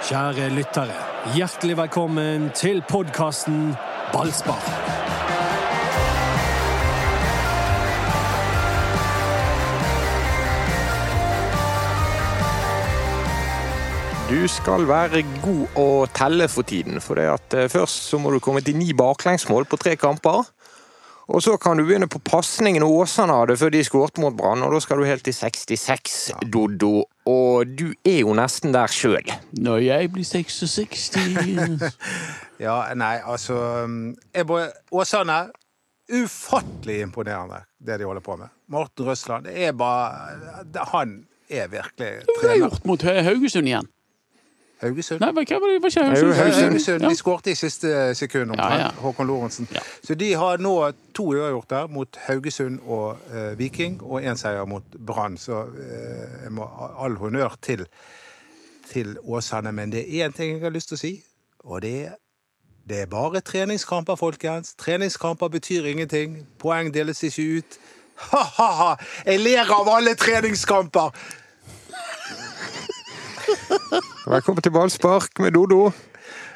Kjære lyttere, hjertelig velkommen til podkasten Ballspar. Du skal være god å telle for tiden, for det at eh, først så må du komme til ni baklengsmål på tre kamper. Og så kan du begynne på pasningen Åsane hadde før de skåret mot Brann, og da skal du helt til 66, Doddo. Og du er jo nesten der sjøl. Når jeg blir 66 Ja, nei, altså um, jeg må, Åsane, ufattelig imponerende, det de holder på med. Morten Røsland, det er bare Han er virkelig Hva har jeg gjort mot Haugesund igjen? Haugesund. Nei, hva var det? Ikke Haugesund. Haugesund? Haugesund de skårte i siste sekund, Ja, ja. omtrent. Håkon Lorentzen. Så de har nå to uavgjort der, mot Haugesund og uh, Viking, og én seier mot Brann. Så uh, jeg må all honnør til, til Åsane. Men det er én ting jeg har lyst til å si, og det er det er bare treningskamper, folkens. Treningskamper betyr ingenting. Poeng deles ikke ut. Ha-ha-ha! Jeg ler av alle treningskamper! Velkommen til ballspark med Dodo.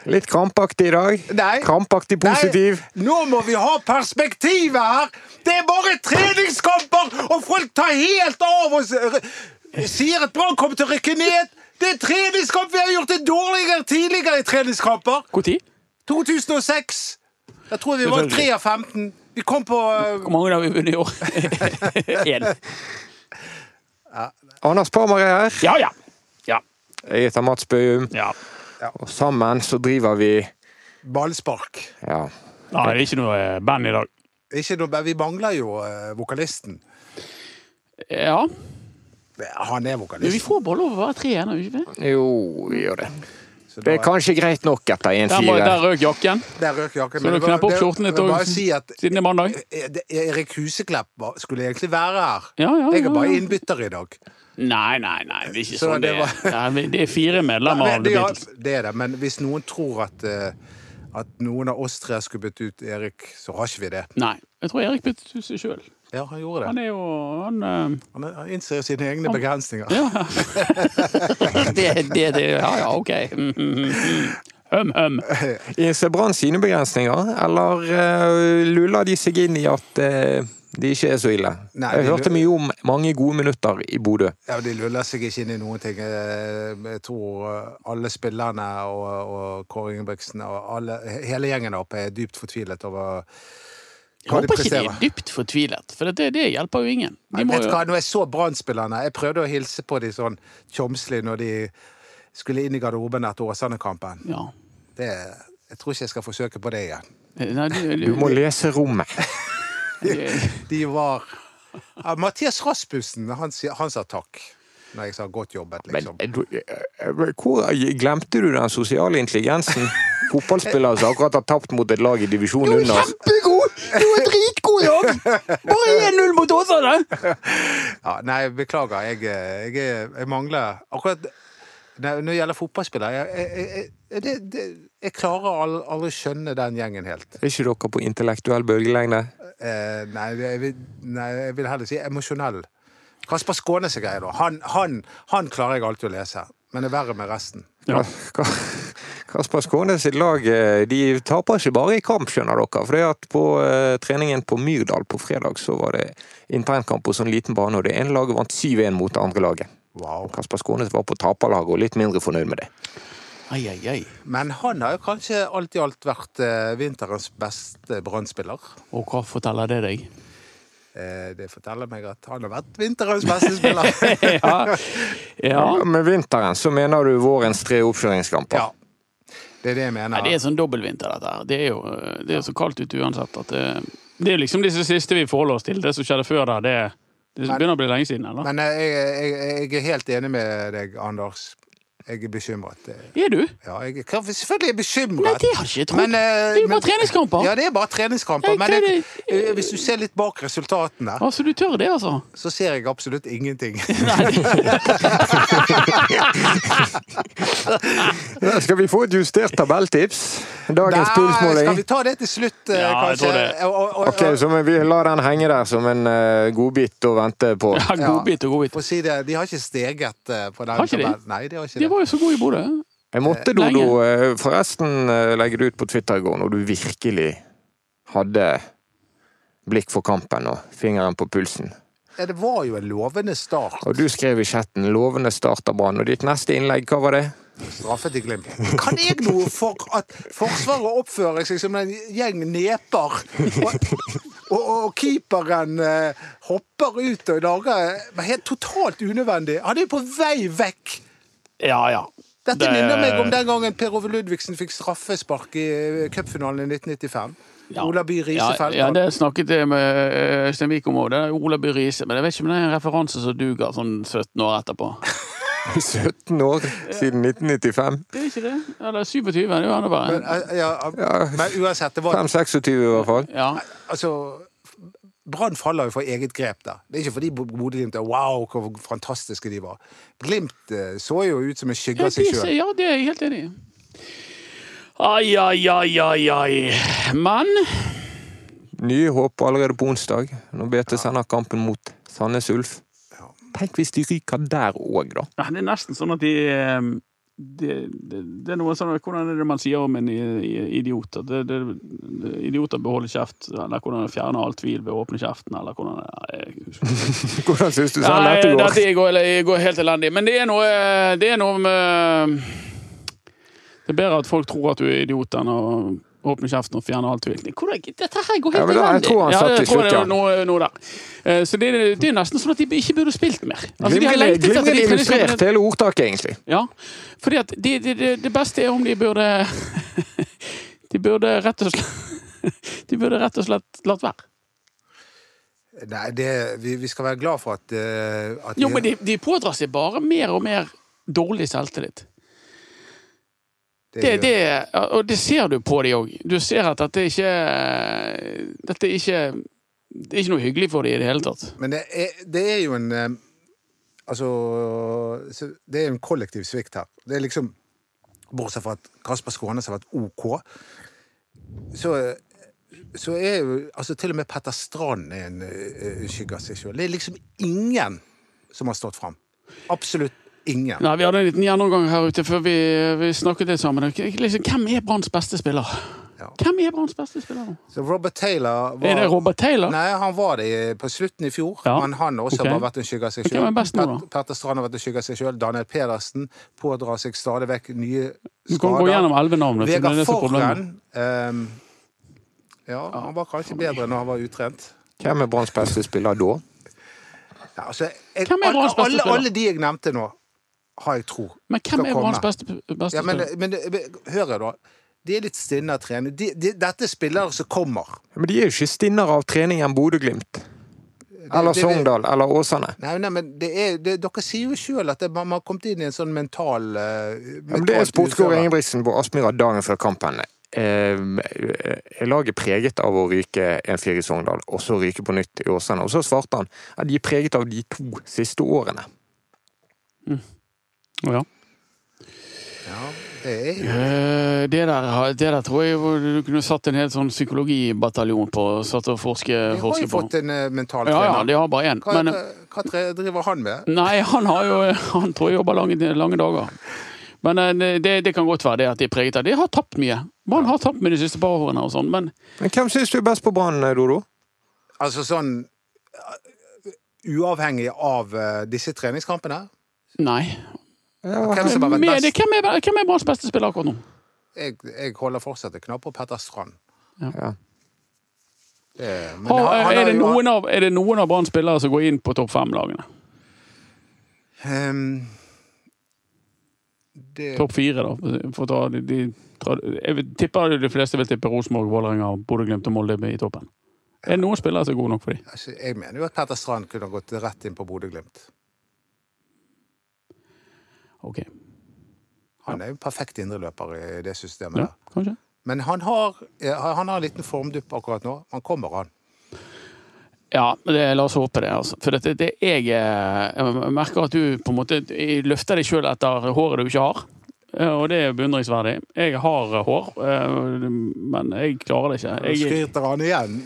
Litt krampaktig i dag. Nei. Krampaktig positiv. Nei, nå må vi ha perspektivet her! Det er bare treningskamper, og folk tar helt av og sier at Brann kommer til å rykke ned. Det er treningskamp! Vi har gjort det dårligere tidligere i treningskamper. Tid? 2006. Jeg tror vi var 3 av 15. Vi kom på eh, Hvor mange har vi vunnet i år? Én. Anders Parmar er her. Ja, ja. Jeg heter Mats Bøhum. ja. Og sammen så driver vi ballspark. Ja. Nei, det er ikke noe eh, band i dag. Ikke noe, vi mangler jo eh, vokalisten. Ja. Han er Men vi får bare lov å være tre ennå, ikke vi? Jo, vi gjør det. Så Det er kanskje greit nok etter Der, 1-4. der røk jakken. Der røk jakken. Så du knepper opp skjorten litt òg, si siden det er mandag. Eh, Erik Huseklepp skulle egentlig være her. Ja, ja, Jeg er bare ja. innbytter i dag. Nei, nei, nei, det er ikke Så sånn det det er. var- Det er fire medlemmer Nei, av det, The ja, Beatles. det er det, men hvis noen tror at, eh, at noen av oss tre skulle bytte ut Erik, så har ikke vi det. Nei. Jeg tror Erik byttet ut seg sjøl. Ja, han gjorde det. Han er jo han, uh... Han han innser sine egne begrensninger. Ja. det, det, det Ja, ja, OK. Mm, mm. Hum, hum. Innser Brann sine begrensninger, eller uh, luller de seg inn i at eh, de ikke er så ille? Nei, Jeg hørte mye om mange gode minutter i Bodø. Ja, De luller seg ikke inn i noen ting. Eh, Jeg tror eh, alle spillerne og, og Kåre Ingebrigtsen og alle, hele gjengen oppe er dypt fortvilet over Jeg hva de håper ikke de er dypt fortvilet, for det, det hjelper jo ingen. De Nei, må vet jo, hva, Når jeg så Brann-spillerne Jeg prøvde å hilse på de sånn tjomslig når de skulle inn i garderoben etter Åsane-kampen. ja. Det, jeg tror ikke jeg skal forsøke på det igjen. Nei, du, Du må lese rommet. De var ja, Mathias Rasmussen, han, han sa takk. Når jeg sa 'godt jobbet', liksom. Men, du, eh, hvor glemte du den sosiale intelligensen? Fotballspillere som akkurat har tapt mot et lag i divisjon under. Kjempegod! Du er dritgod i dag! Bare 1-0 mot Åsane! Ja, nei, beklager. Jeg, jeg, jeg, mangler Akkurat når det gjelder fotballspillere jeg, jeg, jeg, det, det, jeg klarer al- aldri skjønne den gjengen helt. Er ikke dere på intellektuell bølgelengde? Eh, nei, jeg vil, nei, jeg vil heller si emosjonell. Kasper Skånes er grei, da. Han, han, han klarer jeg alltid å lese. Men det er verre med resten. Ja. ja. Kasper Skånes sitt lag eh, de taper ikke bare i kamp, skjønner dere. For det at på eh, treningen på Myrdal på fredag så var det internkamp på sånn liten bane, og det ene laget vant 7-1 mot det andre laget. Wow. Kasper Skånes var på taperlaget og litt mindre fornøyd med det. Ai, ai, ai. Men han har kanskje alt i alt vært eh, vinterens beste Brann-spiller. Og hva forteller det deg? Eh, det forteller meg at han har vært vinterens beste spiller. ja. ja. Med vinteren så mener du vårens tre oppkjøringskamper. ja. Det er det jeg mener. Nei, det er sånn dobbeltvinter, dette her. Det er jo det er så kaldt ute uansett at det, det er liksom disse siste vi forholder oss til. Det som skjedde før der, det, det Men- begynner å bli lenge siden, eller? Men eh, jeg, jeg, jeg er helt enig med deg, Anders. Jeg er bekymret. Er du? Ja, jeg er, selvfølgelig er jeg bekymret. Nei, det har ikke trodd. Men, uh, det er jo bare treningskamper. Ja, det er bare treningskamper. Nei, Men jeg, eh, hvis du ser litt bak resultatene, Altså, du tør det, altså? så ser jeg absolutt ingenting. Da skal vi få et justert tabelltips? Dagens pulsmåling. skal vi ta det til slutt, eh, Ja, jeg kanskje? tror det. Og, og, og, Ok, så vi lar den henge der som en uh, godbit å vente på. Ja, godbit og godbit. Si det, de har ikke steget uh, på den Har ikke de? Nei, de har ikke De det. var jo så gode i Bodø. Jeg måtte. Dodo, forresten legge det ut på Twitter i går, når du virkelig hadde blikk for kampen og fingeren på pulsen. Ja, det var jo en lovende start. Og du skrev i chatten 'lovende start av Brann', og ditt neste innlegg, hva var det? Straffet til Glimt. Kan jeg noe for at Forsvaret oppfører seg som en gjeng neper? Og, og, og keeperen eh, hopper ut og lager men Helt totalt unødvendig. Han er jo på vei vekk! Ja, ja. Dette Det- minner meg om den gangen Per Ove Ludvigsen fikk straffespark i eh, cupfinalen i 1995. Ja. Ola By Risefelt. Ja, ja, det snakket jeg med eh, Øystein Wiik om òg. Ola By Riise. Men jeg vet ikke om det er en referanse som duger sånn 17 år etterpå. 17 år siden 1995. Det er ikke det? Eller 27, det er jo enda Men, verre. eh, ja, men uansett, det var 5-26 i hvert fall. Ja. Altså Brann faller jo for eget grep der. Det er ikke fordi Bodø-Glimt er wow, hvor fantastiske de var. Glimt eh, så jo ut som en skygge Ja, av seg sjøl. ja, det er jeg helt enig i. Ai, ai, ai, ai, ai. Men Nye håp allerede på onsdag, når BT sender kampen mot Sandnes Ulf. Tenk hvis de ryker der òg, da. ja, det er nesten sånn at de eh, det, det, det er noe sånn, Hvordan er det man sier om en idiot? At idioter beholder kjeft, eller hvordan fjerner all tvil ved å åpne kjeften, eller hvordan. Hvordan syns du selv Nei, dette går? dette går, går helt elendig. Men det er noe, det er noe med Det er bedre at folk tror at du er idiot, enn å åpne kjeften og fjerne all tvil. Dette her går helt ja, jeg elendig. tror han satt det ja. noe der. Eh, Så det, det er nesten sånn at de ikke burde spilt mer. Altså, de har Glimrende lengtet etter glimrende illustrert hele ordtaket, egentlig. Ja, fordi at det, de, de, det beste er om de burde De burde rett og slett De burde rett og slett latt være. Nei, det, vi, vi skal være glad for at, eh, at Jo, men de, de pådrar seg bare mer og mer dårlig selvtillit. Det, det, og det ser du på de òg. Du ser at dette ikke Dette er ikke Det er ikke noe hyggelig for de i det hele tatt. Men det er, det er jo en eh, Altså Det er en kollektiv svikt her. Det er liksom Bortsett fra at Kasper Skånes har vært OK, så, så er jo altså Til og med Petter Strand er en eh, skygge av seg sjøl. Det er liksom ingen som har stått fram. Absolutt ingen. Nei, Vi hadde en liten gjennomgang her ute før vi, vi snakket litt sammen. Liksom, hvem er Branns beste spiller? Ja. Hvem er Branns beste spiller nå? Så Robert Taylor var Er det Robert Taylor? Nei, han var det på slutten i fjor, Ja. men han også okay. har vært en skygge av seg sjøl. da? Petter Strand har vært en skygge av seg sjøl. Daniel Pedersen pådrar seg stadig vekk nye Du kan gå skader. gjennom elleve navn. det Vegard det er. Forren ehm, Ja, han var kanskje bedre når han var utrent. Hvem er Branns beste spiller da? Ja, altså, jeg, Hvem er alle, Branns beste alle, alle de jeg nevnte nå, har jeg tro. Men hvem er. Branns beste, beste Ja, men, men hør her, da. De er litt stinne av trening. De, de, dette er spillere som kommer. Men de er jo ikke stinnere av trening enn Bodø-Glimt. Eller Sogndal, eller Åsane. Nei, nei, men det er, det, dere sier jo sjøl at det, man har kommet inn i en sånn mental uh, Ja, men det er sportsgård Ingebrigtsen på Aspmyra dagen før kampen. Eh, er laget preget av å ryke 1-4 i Sogndal, og så ryke på nytt i Åsane? Og så svarte han at de er preget av de to siste årene. Ja. Ja, det er jo Eh, Det der, det der tror jeg du kunne satt en hel sånn psykologibataljon på satt og forske, De har jo på. fått en eh, mental Ja, ja, de har bare én. Hva, Men hva, hva driver han med? nei, han har jo Han tror jeg jobber lange, lange dager. Men eh, det, det kan godt være det at de er preget av De har tapt mye. Brann har tapt med de siste par årene og sånn, men Men hvem syns du er best på Brann, Dodo? Altså sånn uh, Uavhengig av uh, disse treningskampene? nei. Hvem som har vært best? hvem er, hvem er Branns beste spiller akkurat nå? Jeg, jeg holder fortsatt en knapp på Petter Strand. Ja. Det, men Har, han- han er, det noen av, er det noen av Branns spillere som går inn på topp fem-lagene? Um, det, Topp fire, da. For ta de, de, jeg tipper de fleste vil tippe Rosenborg, Vålerenga, Bodø-Glimt og Molde i toppen. Er det noen spillere som er gode nok for dem? altså, jeg mener jo at Petter Strand kunne gått rett inn på Bodø-Glimt. Ok, Han er jo perfekt indreløper i det systemet ja, der. kanskje. Men han har, han har en liten formdupp akkurat nå. Han kommer, han. Ja, det, la oss håpe det. altså. For det, det jeg, eh, jeg merker at du på en måte løfter deg sjøl etter håret du ikke har. Eh, og det er beundringsverdig. Jeg har eh, hår, eh, men jeg klarer det ikke. Jeg, Skryter han igjen?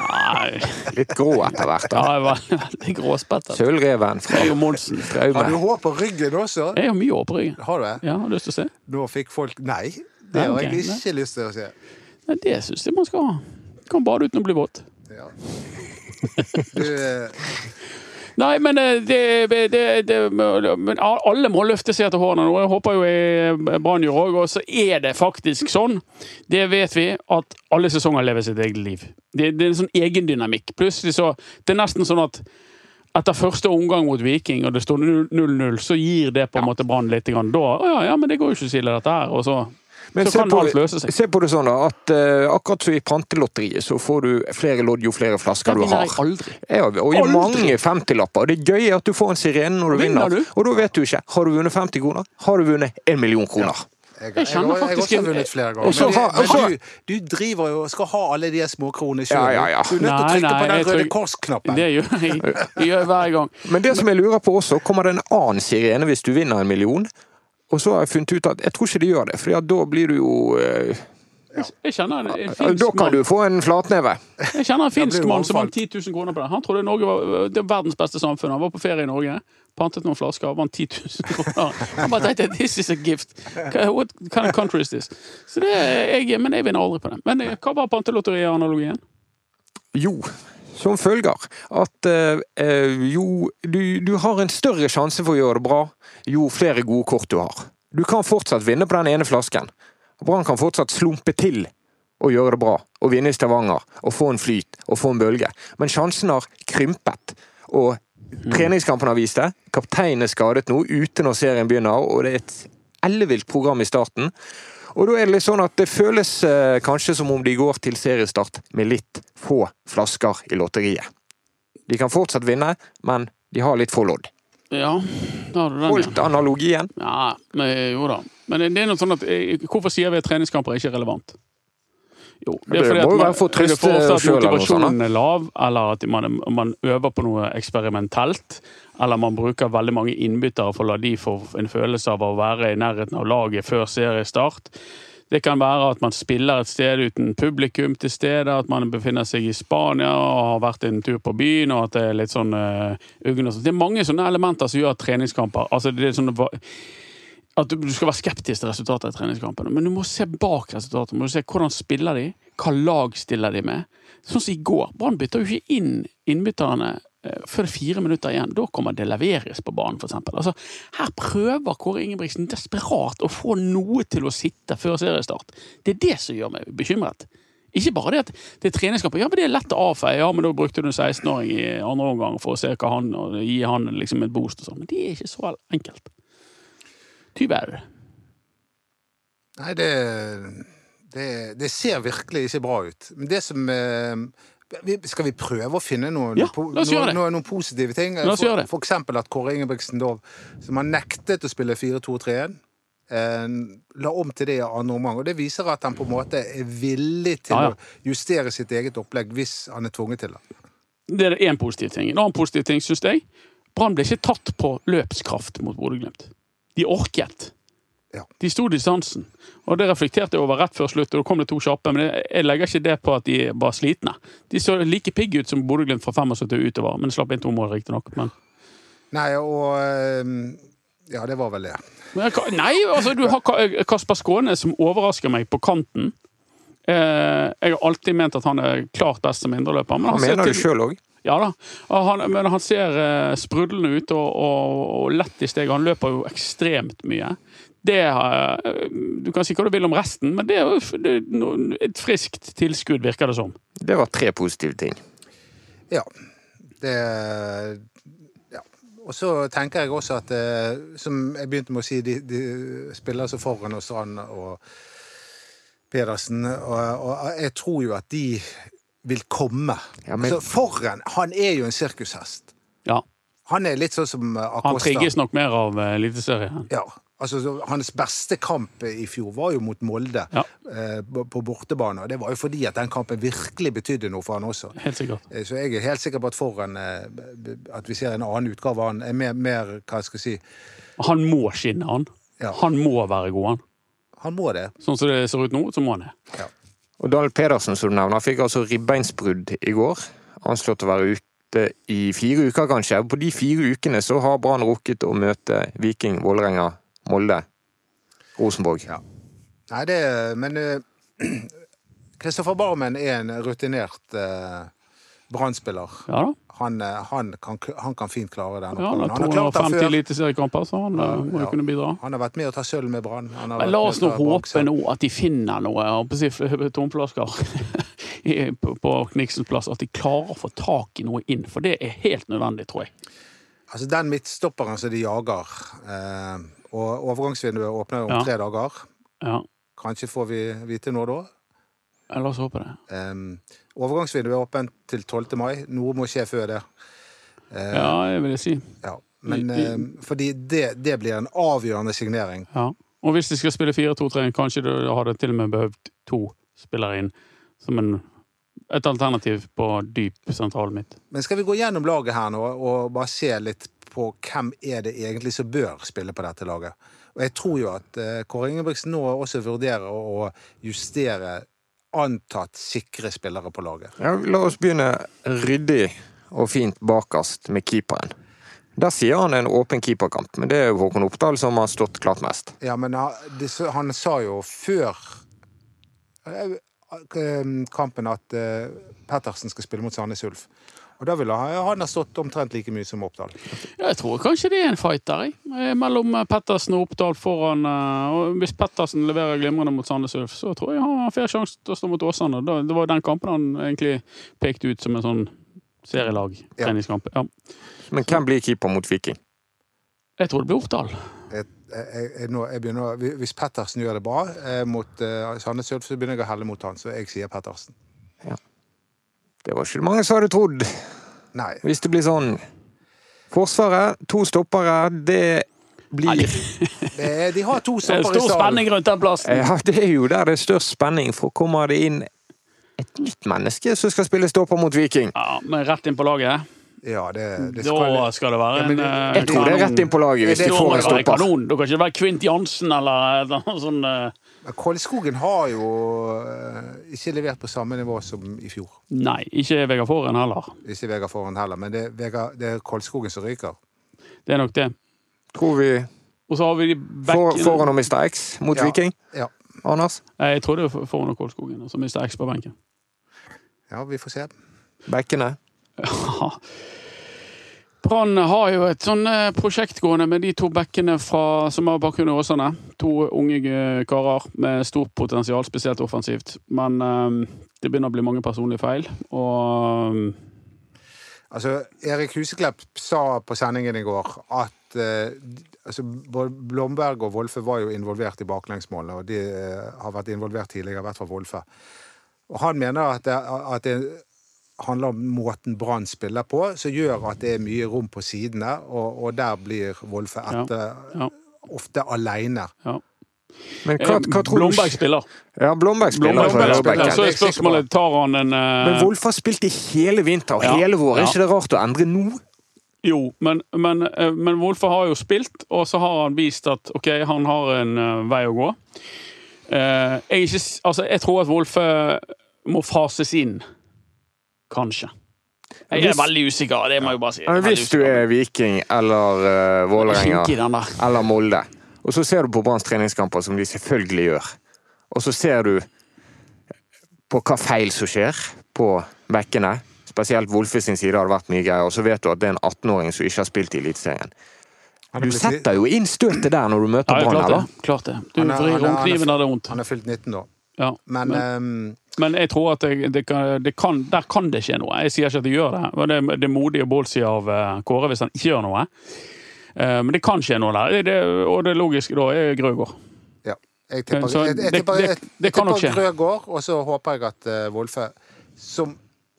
nei, Litt grå etter hvert. ja, da. jeg var veldig gråspettet. Sølvreven fra Monsen. Har du hår på ryggen også? Jeg har mye hår på ryggen. Har du det? Ja, har du lyst til å se? Nå fikk folk Nei, det har jeg ikke lyst til å se. Nei, det syns jeg man skal ha. Kan bade uten å bli våt. Ja. Du, Nei, men eh, det, det, det men Alle må løfte seg etter hårene nå. Jeg håper jo Brann gjør òg. Og så er det faktisk sånn, det vet vi, at alle sesonger lever sitt eget liv. Det, det er en sånn egendynamikk. Plutselig så Det er nesten sånn at etter første omgang mot Viking, og det står 0-0, så gir det på en måte Brann litt. Grann. Da, ja, ja, men det går jo ikke så ille, dette her. Og så, Men så se kan på, alt løse seg. se på det sånn da, at uh, akkurat som i pantelotteriet, så får du flere lodd jo flere flasker du vinner har. jeg aldri. Ja, og i Aldri! mange 50-lapper. Det gøye er at du får en sirene når du Vinner vinner. du? Og da vet du ikke. Har du vunnet 50 kroner? Har du vunnet en million kroner? jeg, Jeg kjenner har- jeg har også vunnet flere ganger. Men, men du, du driver jo og skal ha alle de småkronene sjøl. Ja, ja, ja. Du er nødt til å trykke nei, på den Røde tror- Kors-knappen. Det gjør jeg, jeg gjør hver gang. Men det som jeg lurer på også, kommer det en annen sirene hvis du vinner en million? Og så har jeg funnet ut at jeg tror ikke de gjør det, for da blir du jo eh, Jeg kjenner en, en Da kan du få en flatneve. Jeg kjenner en finsk mann som vant 10 000 kroner på det. Han trodde Norge var det var verdens beste samfunn. Han var på ferie i Norge, pantet noen flasker, vant 10 000 kroner. Han bare tenkte 'this is a gift'. What kind of country is this? Så det, jeg, men jeg vinner aldri på det. Men eh, hva var pantelotterianalogien? Jo, som følger at eh, eh, jo du, du har en større sjanse for å gjøre det bra jo flere gode kort du har. Du kan fortsatt vinne på den ene flasken. Brann kan fortsatt slumpe til og gjøre det bra, og vinne i Stavanger, og få en flyt, og få en bølge. Men sjansen har krympet. Og treningskampen har vist det. Kapteinen er skadet nå, ute når serien begynner, og det er et ellevilt program i starten. Og da er det litt sånn at det føles eh, kanskje som om de går til seriestart med litt få flasker i lotteriet. De kan fortsatt vinne, men de har litt få lodd. Ja, da har du den Holdt analogien? Ja, men, jo da. Men det er noe sånn at eh, Hvorfor sier vi at treningskamper er ikke relevant? Jo, det er fordi at man, for det er ofte at motivasjonen er lav, eller at man, man øver på noe eksperimentelt. Eller man bruker veldig mange innbyttere for å la de få en følelse av å være i nærheten av laget før seriestart. Det kan være at man spiller et sted uten publikum til stede, at man befinner seg i Spania og har vært en tur på byen, og at det er litt sånn uh. Det er mange sånne elementer som gjør treningskamper altså det er sånn at du skal være skeptisk til resultatet i treningskampene, men du må se bak resultatet. Må se hvordan spiller de, hva lag stiller de med. Sånn som i går. Brann bytter jo ikke inn innbytterne før det fire minutter igjen. Da kommer det leveres på banen, f.eks. Altså, her prøver Kåre Ingebrigtsen desperat å få noe til å sitte før seriestart. Det er det som gjør meg bekymret. Ikke bare det at det er treningskamper. Ja, men det er lett å avfeie. Ja, men da brukte du en 16-åring i andre omgang for å se hva han og gi han liksom et boost og sånn. Men det er ikke så enkelt. Tyver. Nei, det, det, det ser virkelig ikke bra ut. Men det som eh, Skal vi prøve å finne noen, Ja, noen, noen, noen positive ting? For, for eksempel at Kåre Ingebrigtsen, Dov, som har nektet å spille 4-2-3-1, eh, la om til det i andre omgang. Og det viser at han på en måte er villig til Ja, ja. å justere sitt eget opplegg hvis han er tvunget til det. Det er én positiv ting. En annen positiv ting, syns jeg. Brann ble ikke tatt på løpskraft mot Bodø-Glimt. De orket. Ja. De sto distansen. Og det reflekterte jeg over rett før slutt, og da kom det to kjappe. Men jeg- legger ikke det på at de var slitne. De så like pigge ut som Bodø-Glimt fra 75 utover, men slapp inn to mål, riktignok. Men Nei, og eh, Ja, det var vel det. Men Nei, altså du har Kasper Skåne som overrasker meg på kanten. Eh, jeg har alltid ment at han er klart best som indreløper. men Han mener det til- sjøl òg. Ja da. Han, men han ser eh, sprudlende ut og, og, og lett i steget. Han løper jo ekstremt mye. Det har- eh, Du kan si hva du vil om resten, men det er jo et friskt tilskudd, virker det som. Det var tre positive ting. Ja. Det Ja. Og så tenker jeg også at eh, Som jeg begynte med å si, de, de spiller så foran og Strand og Pedersen, og, og jeg tror jo at de vil komme. Ja, men- altså, Forren, han er jo en sirkushest. Ja. Han er litt sånn som Akosta. Han trigges nok mer av eh, Eliteserien. Ja. Altså, hans beste kamp i fjor var jo mot Molde Ja. eh, på bortebane. Og det var jo fordi at den kampen virkelig betydde noe for han også. Helt sikkert. Eh, Så jeg er helt sikker på at foran eh, At vi ser en annen utgave av han. Er mer, mer hva skal jeg si Han må skinne, han. Ja. Han må være god, han. Han må det. Sånn som det ser ut nå, så må han det. Og Dahl Pedersen, som du nevner, fikk altså ribbeinsbrudd i går. Anslått å være ute i fire uker, kanskje. På de fire ukene så har Brann rukket å møte Viking, Vålerenga, Molde, Rosenborg. Ja. Nei, det Men Kristoffer Barmen er en rutinert uh, Brann-spiller. Ja. Han, eh, han, kan, han kan fint klare den Ja, han oppgaven. har Han har klart det 250 før. eliteseriekamper, så han eh, må jo Ja. kunne bidra. Han har vært med å ta sølv med Brann. La oss nå håpe nå at de finner noe tomflasker på, på Kniksens plass. At de klarer å få tak i noe inn, for det er helt nødvendig, tror jeg. Altså Den midtstopperen som de jager, eh, og overgangsvinduet åpner jo om Ja. tre dager. Ja, Kanskje får vi vite noe da. La oss håpe det. Um, overgangsvinduet er åpent til 12. mai. Noe må skje før det. Uh, Ja, det vil jeg si. ja. Men I- i- eh, fordi det, det blir en avgjørende signering. Ja. Og hvis de skal spille 4-2-3, kanskje du hadde til og med behøvd to spillere inn som en, et alternativ på dyp sentralen mitt. Men skal vi gå gjennom laget her nå og bare se litt på hvem er det egentlig som bør spille på dette laget? Og jeg tror jo at eh, Kåre Ingebrigtsen nå også vurderer å justere antatt sikre spillere på laget. Ja, la oss begynne ryddig og fint bakerst med keeperen. Der sier han en åpen keeperkamp, men det er jo Håkon Oppdal som har stått klart mest. Ja, men han, det, han sa jo før eh, eh, kampen at Pettersen skal spille mot Sandnes Ulf. Og da ville han, han ha stått omtrent like mye som Oppdal. Ja, jeg tror kanskje det er en fight der, jeg. Eh, mellom eh, Pettersen og Oppdal foran eh, og Hvis Pettersen leverer glimrende mot Sandnes Ulf, så tror jeg han har fair sjanse til å stå mot Åsane. Det var den kampen han egentlig pekte ut som en sånn serielag. Ja. Treningskamp. Ja. Men hvem blir keeper mot Viking? Jeg tror det blir Oppdal. Jeg, jeg, jeg, nå, jeg begynner, hvis Pettersen gjør det bra eh, mot eh, Sandnes Ulf, så begynner jeg å helle mot han, så jeg sier Pettersen. Det var ikke mange som hadde trodd, Nei. hvis det blir sånn. Forsvaret, to stoppere, det blir Det de har to Det er stoppere i stor spenning rundt den plassen. Ja, det er jo der det er størst spenning, for kommer det inn et nytt menneske som skal spille stopper mot Viking? Ja, men rett inn på laget. Ja, det, det Da skal skal det være Ja, men en det- eh, Jeg tror det er rett inn på laget hvis de får en stopper. kanon. Da kan ikke det være Kvint Jansen eller noe eller Kolskogen har jo eh, ikke levert på samme nivå som i fjor. Nei, ikke Vegard Foren heller. Ikke Vegard Foren heller, men det, er er Kolskogen som ryker. Det er nok det. Tror vi Og så har vi for, foran og Mr. X mot Ja. Viking? Ja. Anders? Jeg tror det er Foran og Kolskogen, og så mister X på benken. ja, vi får se. Bekkene? Brann har jo et sånn eh, prosjekt gående med de to bekkene fra, som har bakgrunn i Åsane. To unge eh, karer med stort potensial, spesielt offensivt. Men eh, det begynner å bli mange personlige feil. Og eh, Altså, Erik Huseklepp sa på sendingen i går at uh, altså, Blomberg og Wolfe var jo involvert i baklengsmålene, og de uh, har vært involvert tidligere, i hvert fall Wolfe. Og han mener at det, at det handler om måten Brann spiller på, som gjør at det er mye rom på sidene, og, og der blir Wolfe etter, ja. ofte aleine. ja. Men hva, hva tror Blomberg spiller. Ja, Blomberg spiller Blomberg spiller. Så er spørsmålet tar han en uh... Men Wolfe har spilt i hele vinter og Ja. hele vår. Er Ja. ikke det rart å endre nå? Jo, men, men, eh, men Wolfe har jo spilt, og så har han vist at ok, han har en uh, vei å gå. Uh, jeg, ikke, altså, jeg tror at Wolfe må fases inn. Kanskje. Jeg er veldig usikker, det må jeg bare si. Men Hvis du er Viking eller uh, Vålerenga eller Molde, og så ser du på Branns treningskamper, som de selvfølgelig gjør, og så ser du på hva feil som skjer på bekkene, spesielt Wolfe sin side har det vært mye greier, og så vet du at det er en 18-åring som ikke har spilt i Eliteserien. Du setter jo inn støtet der når du møter Ja, Brann, klart eller? det. Klart det. Du Han er- vrir han er- han er- det vondt. Han er fylt 19 nå. Ja, Men, men, um, men jeg tror at det, det kan, det kan, der kan det skje noe. Jeg sier ikke at det gjør det. Men det, er- det er modig og ballsy av eh, Kåre hvis han ikke gjør noe. Eh, men det kan skje noe der. Det, og det logiske da er Grøgaard. ja. Jeg tipper, Så jeg, jeg det- tipper, jeg, tipper. Grøgaard, og så håper jeg at uh, Wolfe som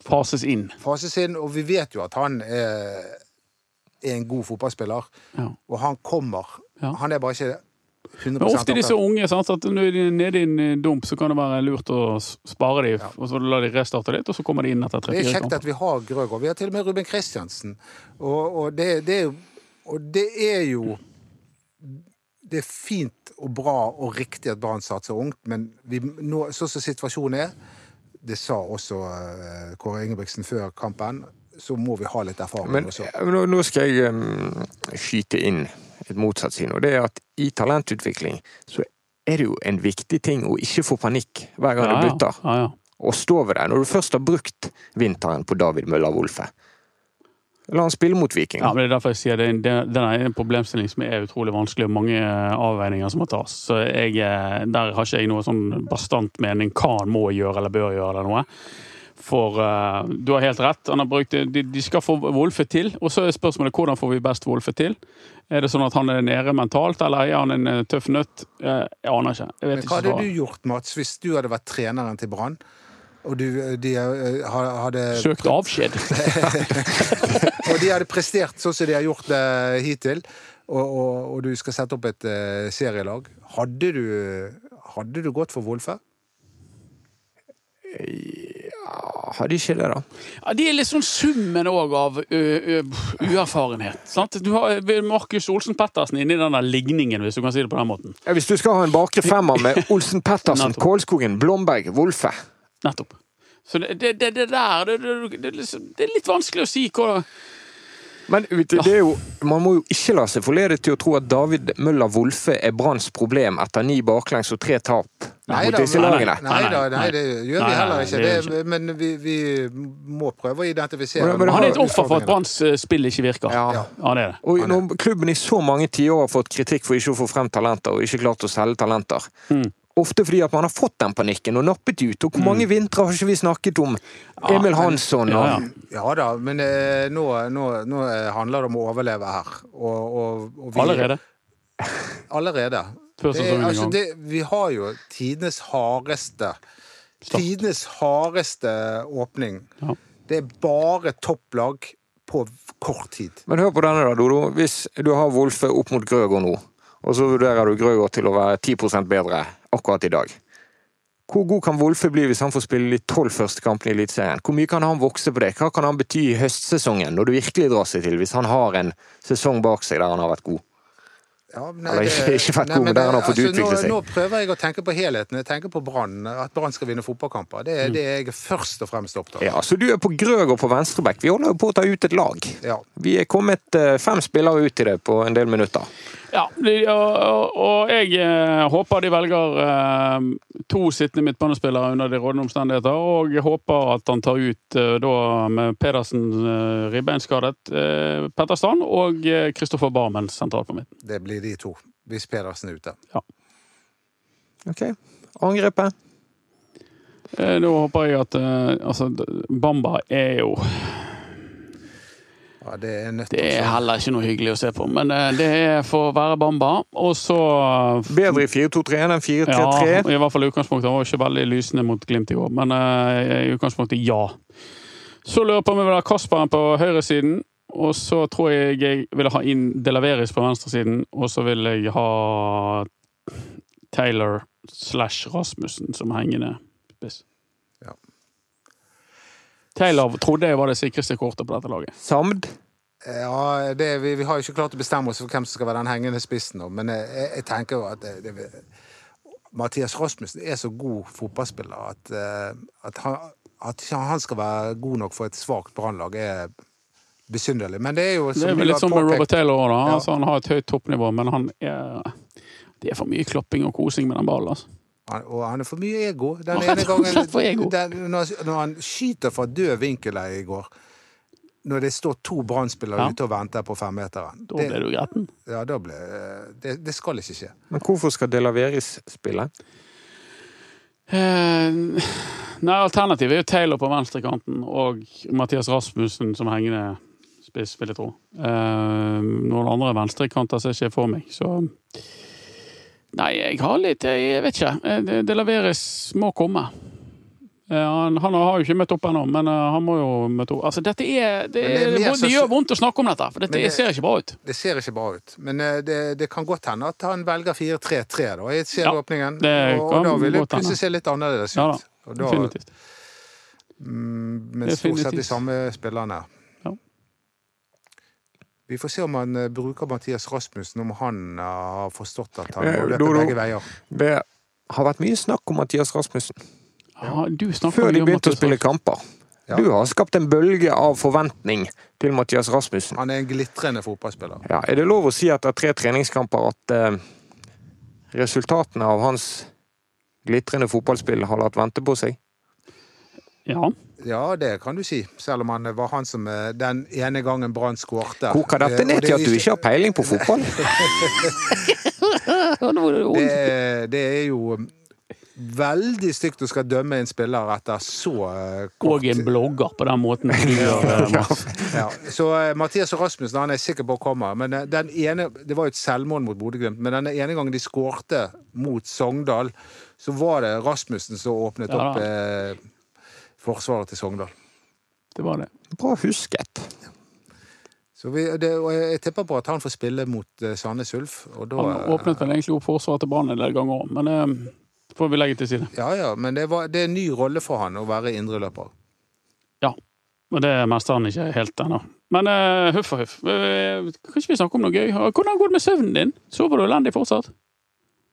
Fases inn. fases inn, og vi vet jo at han er, er en god fotballspiller, Ja. og han kommer. Ja. Han er bare ikke 100 Men ofte disse unge, sant, at når de er nede i en eh, dump, så kan det være lurt å spare dem, og så la de restarte litt, og så kommer de inn etter Det er kjekt kamper. at vi har Grøgaard. Vi har til og med Ruben Kristiansen. Og, og, det, det jo, og det er jo det er fint og bra og riktig at Brann satser ungt, men vi, nå, sånn som situasjonen er, det sa også eh, Kåre Ingebrigtsen før kampen, så må vi ha litt erfaring Men også. nå, nå skal jeg um, skyte inn et motsatt syn, og det er at i talentutvikling så er det jo en viktig ting å ikke få panikk hver gang Ja, du bytter. Ja, ja. Og stå ved det når du først har brukt vinteren på David Møller Wolfe. La han spille mot Viking. Ja, men det er derfor jeg sier det, det, den er en problemstilling som er utrolig vanskelig, og mange eh, avveininger som må tas. Så jeg, eh, der har ikke jeg noe sånn bastant mening hva han må gjøre eller bør gjøre eller noe. For uh, du har helt rett, han har brukt, de, de skal få Wolfe til. Og så er spørsmålet hvordan får vi best Wolfe til? Er det sånn at han er nede mentalt, eller er han en eh, tøff nøtt? Eh, Jeg aner ikke. Jeg Men hva hadde du gjort, Mats, hvis du hadde vært treneren til Brann, og du, de eh, hadde Søkt avskjed. Og de hadde prestert sånn som de har gjort det hittil, og, og, og du skal sette opp et uh, serielag. Hadde du, hadde du gått for Wolfe? Hadde ikke det, da. Ja, det er litt sånn summen òg av uerfarenhet. Sant? Du har Markus Olsen Pettersen inni den der ligningen, hvis du kan si det på den måten. Ja, hvis du skal ha en bakre femmer med Olsen Pettersen, Kålskogen, Blomberg, Wolfe Nettopp. Så det, det, det, det der det, det, det, det er litt vanskelig å si hva Men det er jo, man må jo ikke la seg forlede til å tro at David Møller Wolfe er Branns problem etter ni baklengs og tre tap Nei da. Nei, nei, nei. det gjør vi heller ikke. det men vi, vi må prøve å identifisere Men- men Han er et offer for at Branns spill ikke virker. Ja. Ja, det er det. Og når klubben i så mange tiår har fått kritikk for ikke å få frem talenter, og ikke klart å selge talenter Mm. Ofte fordi at man har fått den panikken og nappet ut. Og hvor mange vintre har ikke vi snakket om? Emil Hansson og Ja, ja. Ja da, men eh, nå, nå, nå eh, handler det om å overleve her. Og, og, og vi, Allerede. Allerede. Det, altså, det, vi har jo tidenes hardeste Tidenes hardeste åpning. Ja. Det er bare topplag på kort tid. Men hør på denne, da, Dodo. Hvis du har Wolfe opp mot Grøgaard nå, og så vurderer du Grøgaard til å være 10 bedre akkurat i dag. Hvor god kan Wolfe bli hvis han får spille de tolv første kampene i Eliteserien? Hvor mye kan han vokse på det? Hva kan han bety i høstsesongen, når det virkelig drar seg til, hvis han har en sesong bak seg der han har vært god? Ja, nei, Eller ikke- ikke vært god, men der han har fått utvikle seg. Nå prøver jeg å tenke på helheten. Jeg tenker på Brann. At Brann skal vinne fotballkamper. Det er det jeg er først og fremst opptatt av. Ja, Så du er på Grøger på venstreback. Vi holder jo på å ta ut et lag. Ja. Vi er kommet eh, fem spillere ut i det på en del minutter. Ja, og, og, og jeg eh, håper de velger eh, to sittende midtbanespillere under de rådende omstendigheter. Og jeg håper at han tar ut eh, da med Pedersen ribbeinskadet eh, Petterstrand og eh, Kristoffer Barmen sentralt på midten. Det blir de to, hvis Pedersen er ute. Ja. Ok, Angrepet. Eh, da håper jeg at eh, altså, Bamba er jo Ja, det er Det er heller ikke noe hyggelig å se på, men eh, det å være Bamba. Og så Bedre i 4-2-3 enn 4-3-3. i hvert fall i utgangspunktet. Han var ikke veldig lysende mot Glimt i går, men eh, i utgangspunktet ja. Så lurer jeg på om jeg vil ha Kasperen på høyresiden. Og så tror jeg jeg vil ha inn Delaveris på venstresiden. Og så vil jeg ha Taylor slash Rasmussen som hengende spiss. Taylor trodde jeg var det sikreste kortet på dette laget. Samd. Ja, det, vi, vi har jo ikke klart å bestemme oss for hvem som skal være den hengende spissen nå, men jeg, jeg, tenker jo at det, det, Mathias Rasmussen er så god fotballspiller at, eh, at, han, at han skal være god nok for et svakt brannlag, er besynderlig. Men det er jo Det er vel litt som sånn med Robert Taylor òg, da. Ja. Altså, han har et høyt toppnivå, men han er Det er for mye klopping og kosing med den ballen. altså. Han, og han er for mye ego. Den ene gangen ego. Den, når, når han skyter fra død vinkel her i går, når det står to brannspillere Ja. ute og venter på femmeteren Da ble du gretten. Ja, da ble det, det skal ikke skje. Men hvorfor skal Delaveris spille? Eh, nei, Alternativet er jo Taylor på venstrekanten og Mathias Rasmussen som hengende spiss, vil jeg tro. Eh, noen andre venstrekanter ser ikke jeg for meg, så Nei, jeg har litt Jeg vet ikke. Eh, Det, det leveres må komme. Eh, Han, han har jo ikke møtt opp ennå, men eh, han må jo møte opp. Altså, dette er Det, det det, det, gjør vondt å snakke om dette, for dette det- ser ikke bra ut. Det ser ikke bra ut. Men det, det kan godt hende at han velger 4-3-3 da, i serieåpningen. det og, og da vil det plutselig se litt annerledes ut. Ja da, Og da- Definitivt. Mm, men stort sett de Definitivt. samme spillerne. Vi får se om han eh, bruker Mathias Rasmussen, om han eh, har forstått at han Eh, må løpe begge veier. Det har vært mye snakk om Mathias Rasmussen Ja, du før de begynte å spille kamper. Ja. Du har skapt en bølge av forventning til Mathias Rasmussen. Han er en glitrende fotballspiller. Ja, er det lov å si etter tre treningskamper at eh, resultatene av hans glitrende fotballspill har latt vente på seg? Ja. Ja, det kan du si. Selv om han var han som eh, den ene gangen Brann skårte. Koker dette Eh, ned det til at du ikke har peiling på fotball? Det, det er jo veldig stygt å skal dømme en spiller etter så eh, kort Og en blogger på den måten. Ja, så Mathias og Rasmussen han er sikker på kommer. Men eh, den ene, Det var jo et selvmål mot Bodø-Glimt, men den ene gangen de skårte mot Sogndal, så var det Rasmussen som åpnet Ja. opp eh, forsvaret til Sogndal. Det var det. Bra husket. Så vi, det, og jeg, tipper på at han får spille mot eh, Sandnes Ulf. Og da, Han åpnet vel egentlig opp forsvaret til Brann en del ganger òg, men det får vi legge til side. Ja, ja, men det, var, det er en ny rolle for han å være indreløper. Ja. Og det mestrer han ikke helt ennå. Men uh, huff og huff. Uh, kan ikke vi snakke om noe gøy? Hvordan går det med søvnen din? Sover du elendig fortsatt?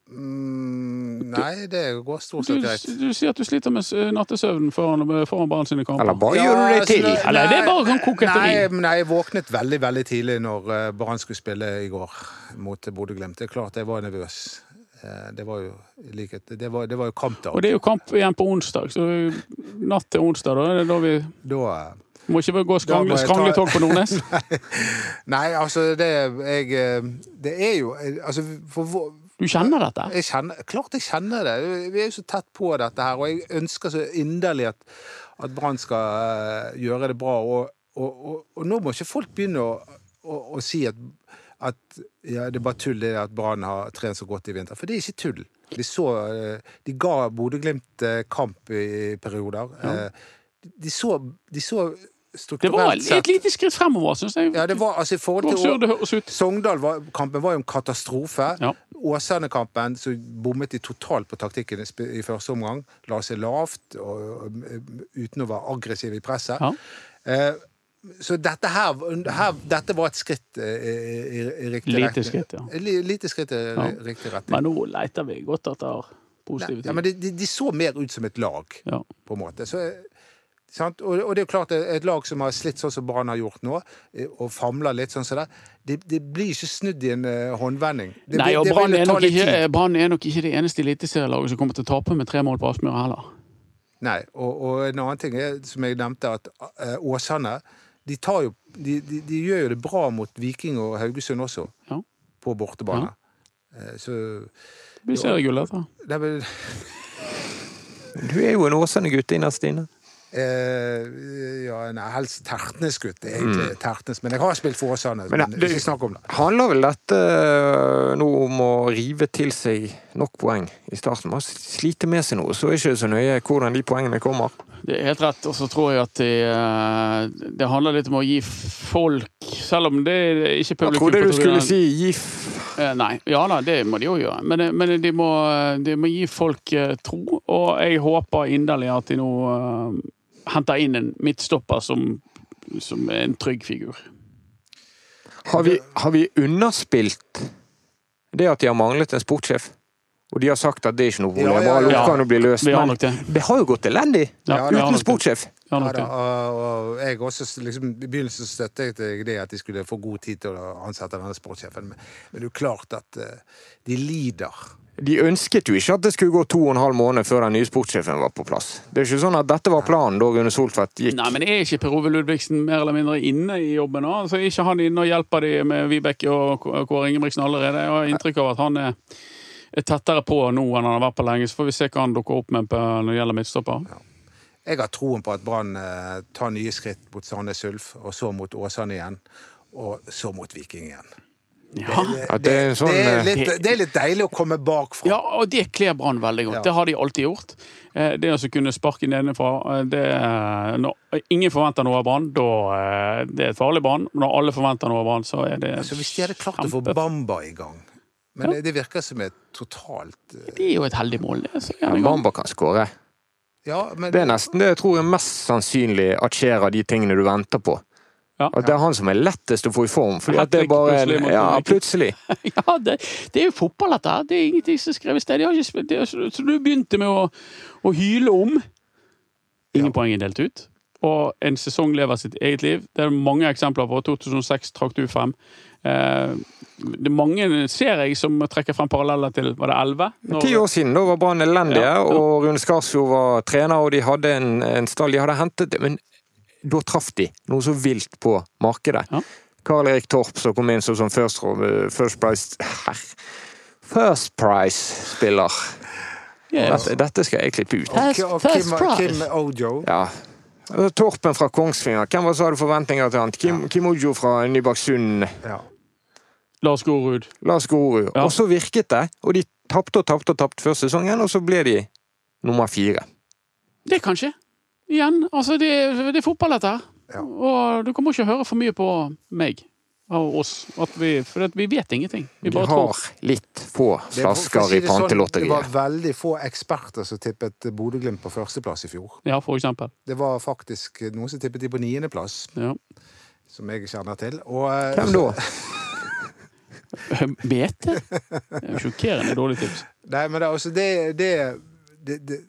Mm, nei, det går stort sett greit. du sier at du sliter med nattesøvnen nattesøvn foran, foran barna sine kamper. Eller bare Ja, gjør du det altså, til? nei, Eller det er bare sånn koketteri. Nei, nei, jeg våknet veldig veldig tidlig når uh, Brann skulle spille i går mot Bodø-Glimt. Det er klart jeg var nervøs. Eh, det var jo likhet Det var, det var jo kampdag. Og det er jo kamp igjen på onsdag, så natt til onsdag, da er det da vi Da eh, må ikke gå skrangle, ta- på Nordnes. Nei, altså, det jeg eh, Det er jo eh, Altså, for Du kjenner dette? jeg kjenner, klart jeg kjenner det. Vi er jo så tett på dette her, og jeg ønsker så inderlig at, at Brann skal eh, gjøre det bra. Og, og, og, og nå må ikke folk begynne å, å, å si at, at ja, det er bare tull det at Brann har trent så godt i vinter. For det er ikke tull. De, så, eh, de ga Bodø-Glimt eh, kamp i perioder. Eh, De så, de så Det var et lite skritt fremover, syns jeg. Ja, det var altså i forhold til. Sogndal-kampen var jo en katastrofe. Ja. Åsane-kampen så bommet de totalt på taktikken i første omgang. La seg lavt og, uten å være aggressiv i presset. Ja. Eh, så dette her, her Dette var et skritt eh, i, i, i riktig Lite retning. skritt, ja. Lite skritt i Ja. riktig retning. Men nå leter vi godt etter positive ting. ja, men de, de, de så mer ut som et lag, på en måte. Så, eh? Og, og det er jo klart, et lag som har slitt sånn som Brann har gjort nå, eh, og famler litt sånn som det, det, det blir ikke snudd i en eh, håndvending. Det, Nei, og Brann er, er nok ikke det eneste eliteserielaget som kommer til å tape med tre mål på Aspmyra heller. Nei, og, og en annen ting er, som jeg nevnte, at eh, Åsane de, tar jo, de, de, de gjør jo det bra mot Viking og Haugesund også, Ja. på bortebane. Ja. Så Det blir seriegull, dette. det Du er jo en Åsane-gutt innerst inne. Eh, Ja, nei, helst Tertnes-gutt, egentlig. Tertnes, men jeg har spilt for Åsane. Mm. Men Men, det- ikke snakk om det. Handler vel dette øh, nå om å rive til seg nok poeng i starten? Man sliter med seg noe, så er det ikke så nøye hvordan de poengene kommer. Det er helt rett. Og så tror jeg at det, eh, det handler litt om å gi folk Selv om det er ikke Jeg publikum trodde du skulle si GIF. Eh, Nei. Ja da, det må de jo gjøre. Men, men de, må, de må gi folk eh, tro, og jeg håper inderlig at de nå henter inn en midtstopper som, som er en trygg figur. Har vi, har vi underspilt det at de har manglet en sportssjef? Og de har sagt at det er ikke noe problem, Ja, ja, bare ja. oppgaven blir løst. Har Men det. det har jo gått elendig Ja, uten sportssjef. Ja, da, og og jeg også, liksom, I begynnelsen støttet jeg det at de skulle få god tid til å ansette denne sportssjefen. Men, men det er jo klart at eh, de lider. De ønsket jo ikke at det skulle gå to og en halv måned før den nye sportssjefen var på plass. Det er ikke sånn at dette var planen da Gunnar Soltvedt gikk. Nei, men er ikke Per Ove Ludvigsen mer eller mindre inne i jobben nå? Altså, er ikke han inne og hjelper de med Vibeke og Kåre Ingebrigtsen allerede? Jeg har inntrykk av at han er, er tettere på nå enn han har vært på lenge. Så får vi se hva han dukker opp med når det gjelder midtstopper. Jeg har troen på at Brann eh, tar nye skritt mot Sandnes Ulf, og så mot Åsane igjen. Og så mot Viking igjen. Ja. Det, det er sånn, det, er eh, litt, det er litt deilig å komme bakfra. ja, og det kler Brann veldig godt. Ja. Det har de alltid gjort. Eh, Det å kunne sparke nedenfra eh, det, når Ingen forventer noe av Brann, da det er et farlig Brann. Når alle forventer noe av Brann, så er det Altså, hvis de hadde klart å få Bamba i gang Men Ja. det, det virker som et totalt Det er jo et heldig mål, det. Så Ja. Bamba kan skåre. Ja, men Det er nesten det jeg tror er mest sannsynlig at skjer av de tingene du venter på. Ja. At det er han som er lettest å få i form. Fordi at det er bare en, Ja, plutselig. Ja, det, det er jo fotball, dette. her. Det er ingenting som er skrevet i sted. Ikke det så du begynte med å, å hyle om. Ingen poeng er delt ut. Og en sesong lever sitt eget liv. Det er mange eksempler på. 2006 trakk du frem. Eh, det er mange, ser jeg, som trekker frem paralleller til Var det 11? Når- Ti år siden da var Brann elendige, Ja, ja. og Rune Skarsfjord var trener, og de hadde en, en stall de hadde hentet Men da traff de noe så vilt på markedet. Ja. Karl Erik Torp som kom inn som sånn first, first price Herr. First Price-spiller. Yes. Dette, dette skal jeg klippe ut. First- Og first Kim. Kim Ojo. Ja. Torpen fra Kongsvinger, hvem var det som hadde forventninger til han? Kim, Kim Ojo fra Nybaksund. Ja. Lars Gorud. Lars Gorud. Ja. Og så virket det, og de tapte og tapte og tapte før sesongen, og så ble de nummer fire. Det kan skje. Igjen. Altså, det, det er fotball, dette. Ja. Og du kommer ikke høre for mye på meg og oss. At vi, for at vi vet ingenting. Vi bare har tror. litt få å flasker si i pantelotteriet. sånn, Det var veldig få eksperter som tippet Bodø-Glimt på førsteplass i fjor. Ja, for eksempel. Det var faktisk noen som tippet de på niendeplass, Ja. som jeg kjenner til. Og, eh, Hvem da? Bete? Det er Sjokkerende dårlig tips. Nei, men det, altså, det, det, det,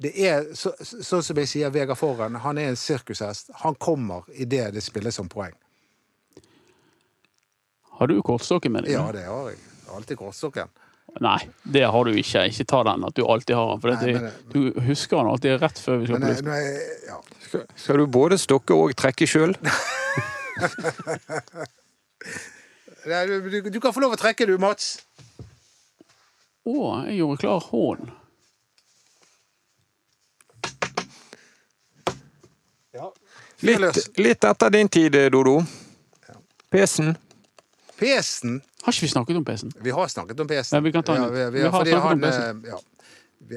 det er så, sånn som jeg sier, Vegard Forhen, han er en sirkushest. Han kommer idet det spilles som poeng. Har du kortstokken med deg? Ja, det har jeg. Alltid kortstokken. Nei, det har du ikke. Ikke ta den at du alltid har den. For Nei, det, men- du husker den alltid rett før vi skal på luften. ja. Skal, skal du både stokke og trekke sjøl? Nei, du, du, du kan få lov å trekke, du, Mats. Å, jeg gjorde klar hånden. Ja. Litt, litt etter din tid, Dodo. Pesen. Pesen Har ikke vi snakket om PC-en? Vi har snakket om pesen. Ja, vi kan ta den. Ja, vi, vi, Vi har snakket snakket om han, pesen. eh, Ja.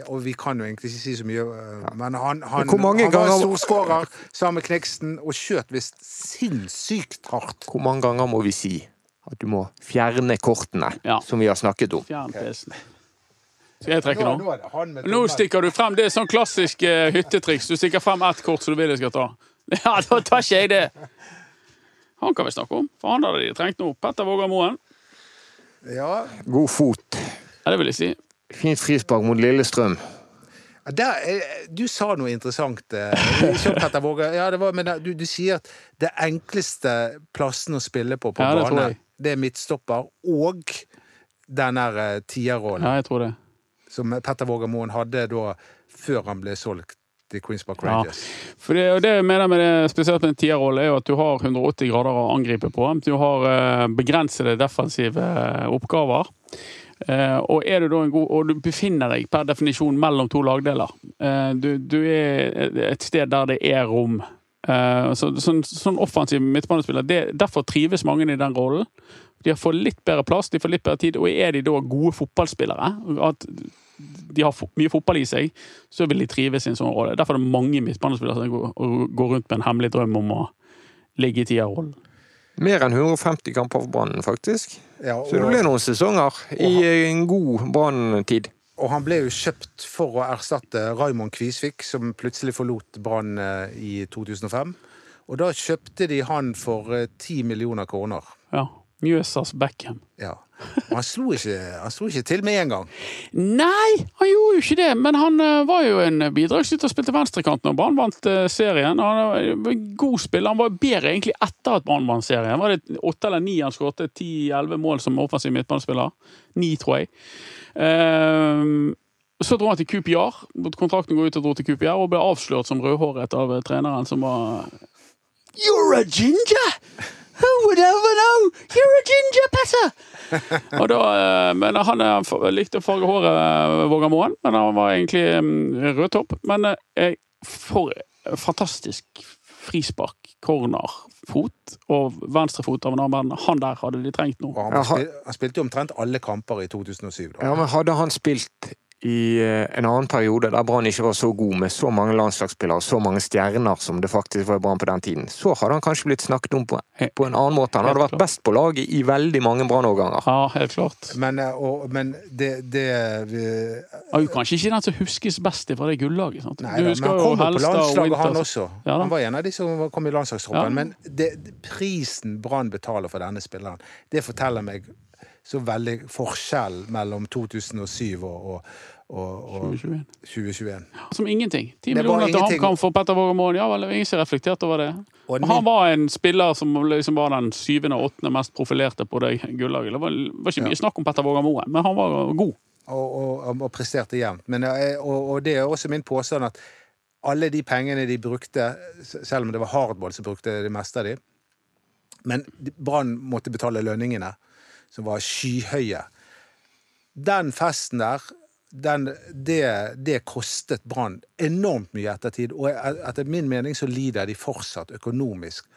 Og vi kan jo egentlig ikke si så mye, eh, men han, han, han var en storskårer sammen med Kniksen og skjøt visst sinnssykt hardt. Hvor mange ganger må vi si at du må fjerne kortene Ja. som vi har snakket om? Fjern PC-en. Skal jeg trekke nå? han Nå stikker du frem. Det er sånn klassisk eh, hyttetriks. Du stikker frem ett kort som du vil jeg skal ta. Ja, da tar ikke jeg det. Han kan vi snakke om, for han hadde de trengt nå. Petter Vågar Moen. Ja, God fot. Ja, det vil jeg si. Fint frispark mot Lillestrøm. der, eh, du sa noe interessant. eh. Ja, det var, men du, du sier at det enkleste plassen å spille på på Ja, det bane, det er midtstopper og den der eh, tierrollen Ja, jeg tror det. som Petter Våger Moen hadde da før han ble solgt til Queens Park Ja. Rangers. For det, det jeg mener med det, spesielt med en tierrolle, er jo at du har 180 grader å angripe på. Du har eh, begrensede defensive eh, oppgaver. Eh, og er du da en god Og du befinner deg per definisjon mellom to lagdeler. Eh, du, du er et sted der det er rom. Eh, så, sånn, sånn offensiv midtbanespiller, det, derfor trives mange i den rollen. De får litt bedre plass, de får litt bedre tid, og er de da gode fotballspillere, at de har fo- mye fotball i seg, så vil de trives i en sånn rolle. Derfor er det mange midtbanespillere som går, går rundt med en hemmelig drøm om å ligge i tierrollen. Mer enn 150 kamper for Brann, faktisk. Ja, Så det ble noen sesonger i en god Brann-tid. og han ble jo kjøpt for å erstatte Raymond Kvisvik, som plutselig forlot Brann eh, i 2005. Og da kjøpte de han for eh, 10 millioner kroner. Ja. Mjøsas Beckham. Ja. Og han slo ikke, han slo ikke til med en gang. Nei, han gjorde jo ikke det, men han eh, var jo en bidragsyter spilte venstrekant når Brann vant eh, serien. Han var en god spiller. Han var bedre egentlig etter at Brann vant serien. Var det åtte eller ni han skåret? Ti-elleve mål som offensiv midtbanespiller? Ni, tror jeg. Så dro han til QPR. Kontrakten går ut og dro til QPR og ble avslørt som rødhåret av eh, treneren som var You're a ginger! Who would ever know? You're a ginger, Petter! Og da, eh, men han eh, likte å farge håret, Våga Vågar Moen, men han var egentlig mm, rødtopp. Men eh, for fantastisk frispark, corner, fot og venstrefot av en annen. Han der hadde de trengt nå. Han, Ja, han- spil, han spilte jo omtrent alle kamper i 2007. Da. Ja, men hadde han spilt i eh, en annen periode der Brann ikke var så god med så mange landslagsspillere og så mange stjerner som det faktisk var i Brann på den tiden, så hadde han kanskje blitt snakket om på, på en annen måte. Han hadde vært best på laget i veldig mange Brann-årganger. Ja, helt klart. Men, eh, og, men det, det vi, Han er jo kanskje ikke den som huskes best fra det gullaget. sant? Nei, da, men han kom jo på landslaget, han også. Ja han var en av de som kom i landslagstroppen. Ja. Men det, prisen Brann betaler for denne spilleren, det forteller meg så veldig forskjell mellom 2007 og, og, og, og 2021. 2021. Som ingenting. Ti millioner til. HamKam for Petter Våge Moen. Ja vel, ingen som reflekterte over det. Og han var en spiller som liksom var den syvende og åttende mest profilerte på det gullaget. Det var, var ikke mye snakk om Petter Våge Moen, men han var god. og, og, og presterte jevnt. Men, eh, og det er også min påstand at alle de pengene de brukte, selv om det var hardball som brukte det meste av de, men Brann måtte betale lønningene, som var skyhøye. Den festen der, den, det, det kostet Brann enormt mye i ettertid. Og etter min mening så lider de fortsatt økonomisk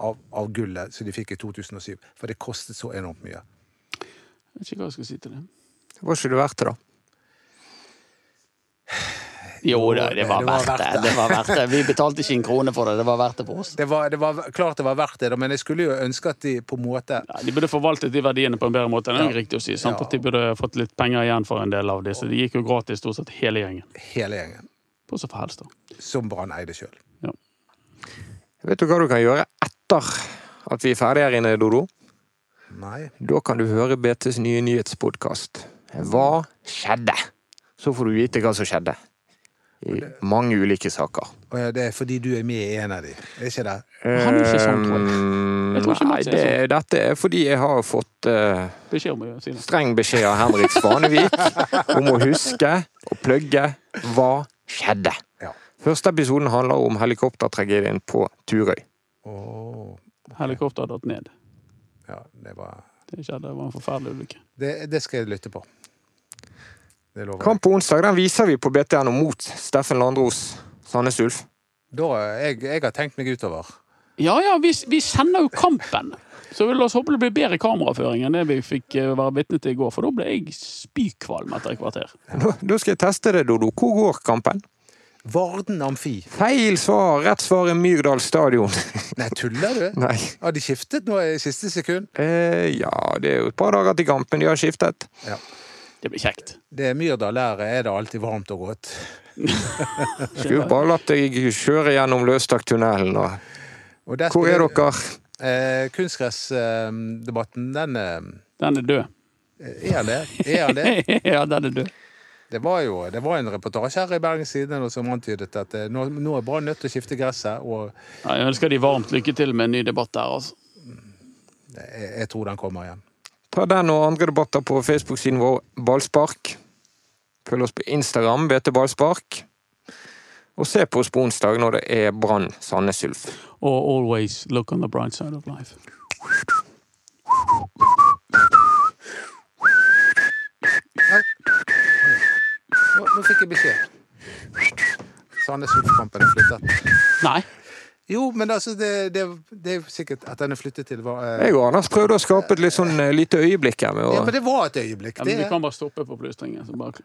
av, av gullet som de fikk i 2007. For det kostet så enormt mye. Jeg vet ikke hva jeg skal si til det. Hva skulle det vært, da? Jo da, det var det var verdt det. det. Det var verdt det. Vi betalte ikke en krone for det. Det var verdt det for oss. Det var, det var klart det var verdt det, men jeg skulle jo ønske at de på en måte Ja, de burde forvaltet de verdiene på en bedre måte. Det er Ja. riktig å si. Sant? Ja. At de burde fått litt penger igjen for en del av det. Så de gikk jo gratis stort sett hele gjengen. hele gjengen, Bortsett helst, da. som Brann eide sjøl. Vet du hva du kan gjøre etter at vi er ferdige her inne, Dodo? Nei. Da kan du høre BTs nye nyhetspodkast. Hva skjedde? Så får du vite hva som skjedde. I mange ulike saker. Og ja, det er fordi du er med i en av de, er ikke det? Han er ikke sånn, tror jeg. Ehm, Jeg tror ikke Nei, det, dette er fordi jeg har fått uh, Beskjed å det. streng beskjed av Henrik Svanevik om å huske og plugge hva skjedde. Ja. Første episoden handler om helikoptertragedien på Turøy. Åh, Helikopteret har datt ned. ja, det var Det skjedde. Det var en forferdelig ulykke. det, det skal jeg lytte på. Det lover. Kamp på onsdag den viser vi på BTNO mot Steffen Landros Sandnes Ulf. Da, jeg, jeg har tenkt meg utover. Ja ja, vi, vi sender jo kampen! Så la oss håpe det blir bedre kameraføring enn det vi fikk eh, være vitne til i går, for da ble jeg spykvalm etter et kvarter. Da, da skal jeg teste det, Dodo. Hvor går kampen? Varden Amfi. Feil svar! Rett svar er Myrdal stadion. Nei, tuller du? Nei. Har de skiftet nå i siste sekund? Eh, ja, det er jo et par dager til kampen. De har skiftet. Ja. Det blir kjekt. Det er Myrdal der er det alltid varmt og godt. Skulle bare latt deg kjøre gjennom Løstaktunnelen. og Og der Hvor er dere? Eh, Kunstgressdebatten, den eh, Den er død. Er han det? Er han det? ja, den er død. Det var jo det var en reportasje her i Bergens Tidende som antydet at eh, nå, nå er Brann nødt til å skifte gresset, og Ja, jeg ønsker de varmt lykke til med en ny debatt der, altså. jeg, jeg tror den kommer igjen. Ta den og andre debatter på Facebook-siden vår Ballspark. Følg oss på Instagram, BT Ballspark. Og se på oss på onsdag når det er Brann Sandnes Ulf. Og always look on the bright side of life. Nå, nå fikk jeg beskjed. Sandnes Ulf-kampen er flyttet. Nei. Jo, men altså, det, det, det er jo sikkert at den er flyttet til var, eh, Jeg og Anders prøvde å skape et litt sånn eh, lite øyeblikk her med å Ja, men det var et øyeblikk. Ja, men vi kan bare stoppe på plystringen. Så bare